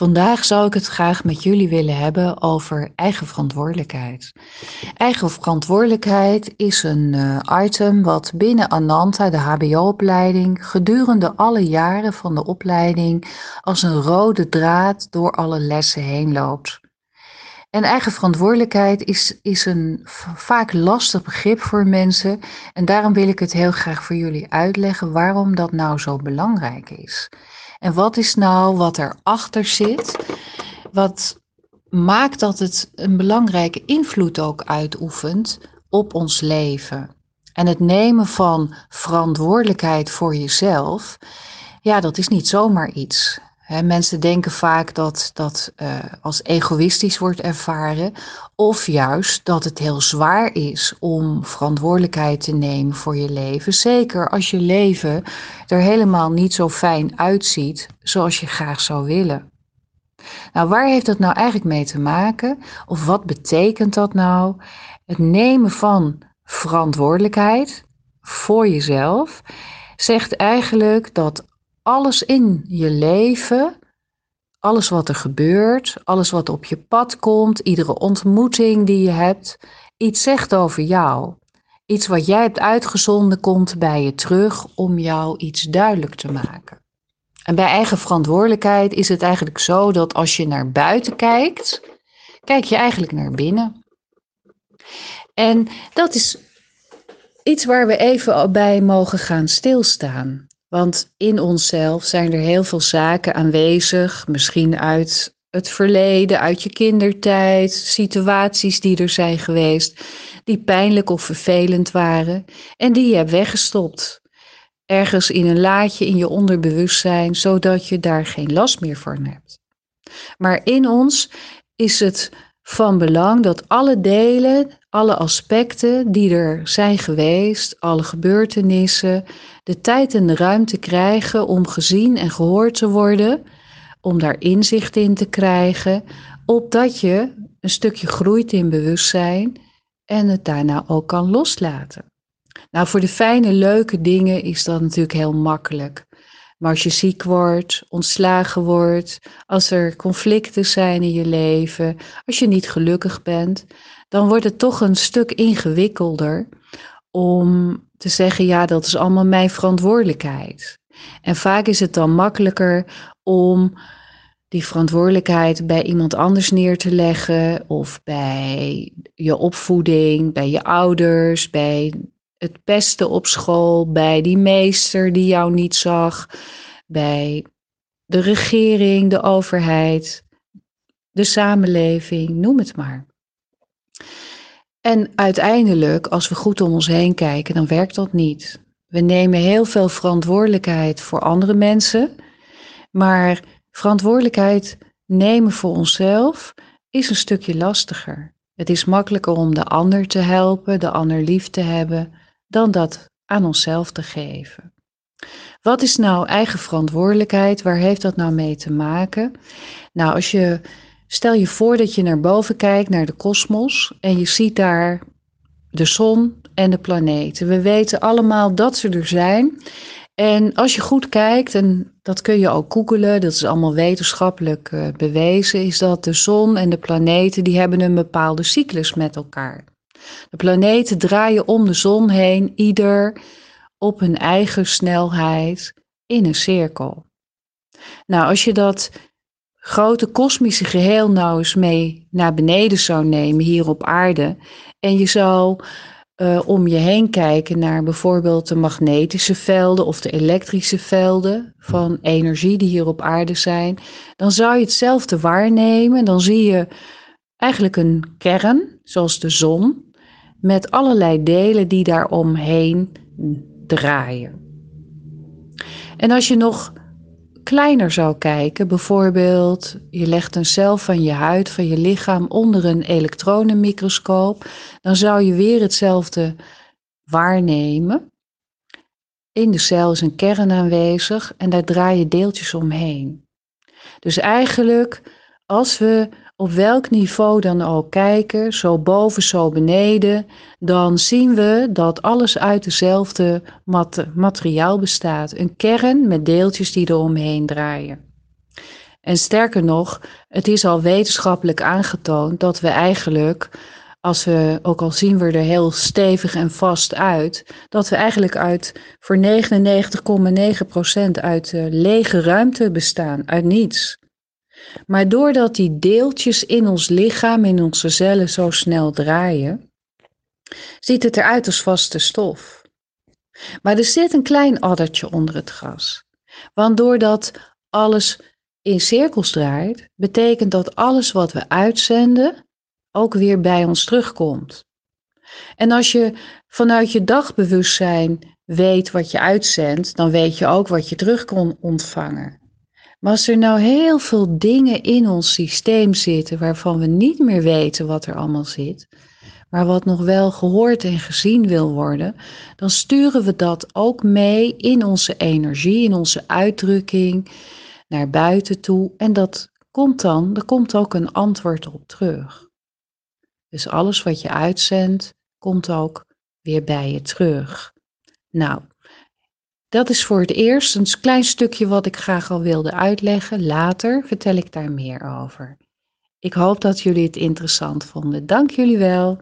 Vandaag zou ik het graag met jullie willen hebben over eigen verantwoordelijkheid. Eigen verantwoordelijkheid is een uh, item wat binnen Ananta, de HBO-opleiding, gedurende alle jaren van de opleiding als een rode draad door alle lessen heen loopt. En eigen verantwoordelijkheid is, is een vaak lastig begrip voor mensen. En daarom wil ik het heel graag voor jullie uitleggen waarom dat nou zo belangrijk is. En wat is nou wat erachter zit? Wat maakt dat het een belangrijke invloed ook uitoefent op ons leven? En het nemen van verantwoordelijkheid voor jezelf, ja, dat is niet zomaar iets mensen denken vaak dat dat uh, als egoïstisch wordt ervaren, of juist dat het heel zwaar is om verantwoordelijkheid te nemen voor je leven. Zeker als je leven er helemaal niet zo fijn uitziet zoals je graag zou willen. Nou, waar heeft dat nou eigenlijk mee te maken? Of wat betekent dat nou? Het nemen van verantwoordelijkheid voor jezelf zegt eigenlijk dat alles in je leven, alles wat er gebeurt, alles wat op je pad komt, iedere ontmoeting die je hebt, iets zegt over jou. Iets wat jij hebt uitgezonden komt bij je terug om jou iets duidelijk te maken. En bij eigen verantwoordelijkheid is het eigenlijk zo dat als je naar buiten kijkt, kijk je eigenlijk naar binnen. En dat is iets waar we even bij mogen gaan stilstaan. Want in onszelf zijn er heel veel zaken aanwezig, misschien uit het verleden, uit je kindertijd, situaties die er zijn geweest, die pijnlijk of vervelend waren en die je hebt weggestopt. Ergens in een laadje in je onderbewustzijn, zodat je daar geen last meer van hebt. Maar in ons is het van belang dat alle delen, alle aspecten die er zijn geweest, alle gebeurtenissen, de tijd en de ruimte krijgen om gezien en gehoord te worden, om daar inzicht in te krijgen, opdat je een stukje groeit in bewustzijn en het daarna ook kan loslaten. Nou, voor de fijne, leuke dingen is dat natuurlijk heel makkelijk. Maar als je ziek wordt, ontslagen wordt, als er conflicten zijn in je leven, als je niet gelukkig bent, dan wordt het toch een stuk ingewikkelder om te zeggen, ja, dat is allemaal mijn verantwoordelijkheid. En vaak is het dan makkelijker om die verantwoordelijkheid bij iemand anders neer te leggen of bij je opvoeding, bij je ouders, bij het pesten op school, bij die meester die jou niet zag, bij de regering, de overheid, de samenleving, noem het maar. En uiteindelijk, als we goed om ons heen kijken, dan werkt dat niet. We nemen heel veel verantwoordelijkheid voor andere mensen, maar verantwoordelijkheid nemen voor onszelf is een stukje lastiger. Het is makkelijker om de ander te helpen, de ander lief te hebben, dan dat aan onszelf te geven. Wat is nou eigen verantwoordelijkheid? Waar heeft dat nou mee te maken? Nou, als je Stel je voor dat je naar boven kijkt, naar de kosmos, en je ziet daar de zon en de planeten. We weten allemaal dat ze er zijn. En als je goed kijkt, en dat kun je ook googelen, dat is allemaal wetenschappelijk uh, bewezen, is dat de zon en de planeten, die hebben een bepaalde cyclus met elkaar. De planeten draaien om de zon heen, ieder op hun eigen snelheid in een cirkel. Nou, als je dat grote kosmische geheel nou eens mee naar beneden zou nemen hier op aarde. En je zou uh, om je heen kijken naar bijvoorbeeld de magnetische velden of de elektrische velden van energie die hier op aarde zijn. Dan zou je hetzelfde waarnemen. Dan zie je eigenlijk een kern, zoals de zon, met allerlei delen die daar omheen draaien. En als je nog kleiner zou kijken, bijvoorbeeld je legt een cel van je huid, van je lichaam onder een elektronenmicroscoop, dan zou je weer hetzelfde waarnemen. In de cel is een kern aanwezig en daar draaien deeltjes omheen. Dus eigenlijk, als we op welk niveau dan ook kijken, zo boven, zo beneden, dan zien we dat alles uit dezelfde mat materiaal bestaat. Een kern met deeltjes die er omheen draaien. En sterker nog, het is al wetenschappelijk aangetoond dat we eigenlijk, als we, ook al zien we er heel stevig en vast uit, dat we eigenlijk uit voor 99,9% uit uh, lege ruimte bestaan, uit niets. Maar doordat die deeltjes in ons lichaam, in onze cellen zo snel draaien, ziet het eruit als vaste stof. Maar er zit een klein addertje onder het gras. Want doordat alles in cirkels draait, betekent dat alles wat we uitzenden ook weer bij ons terugkomt. En als je vanuit je dagbewustzijn weet wat je uitzendt, dan weet je ook wat je terug kon ontvangen. Maar als er nou heel veel dingen in ons systeem zitten waarvan we niet meer weten wat er allemaal zit, maar wat nog wel gehoord en gezien wil worden, dan sturen we dat ook mee in onze energie, in onze uitdrukking, naar buiten toe. En dat komt dan, er komt ook een antwoord op terug. Dus alles wat je uitzendt, komt ook weer bij je terug. Nou, dat is voor het eerst een klein stukje wat ik graag al wilde uitleggen. Later vertel ik daar meer over. Ik hoop dat jullie het interessant vonden. Dank jullie wel.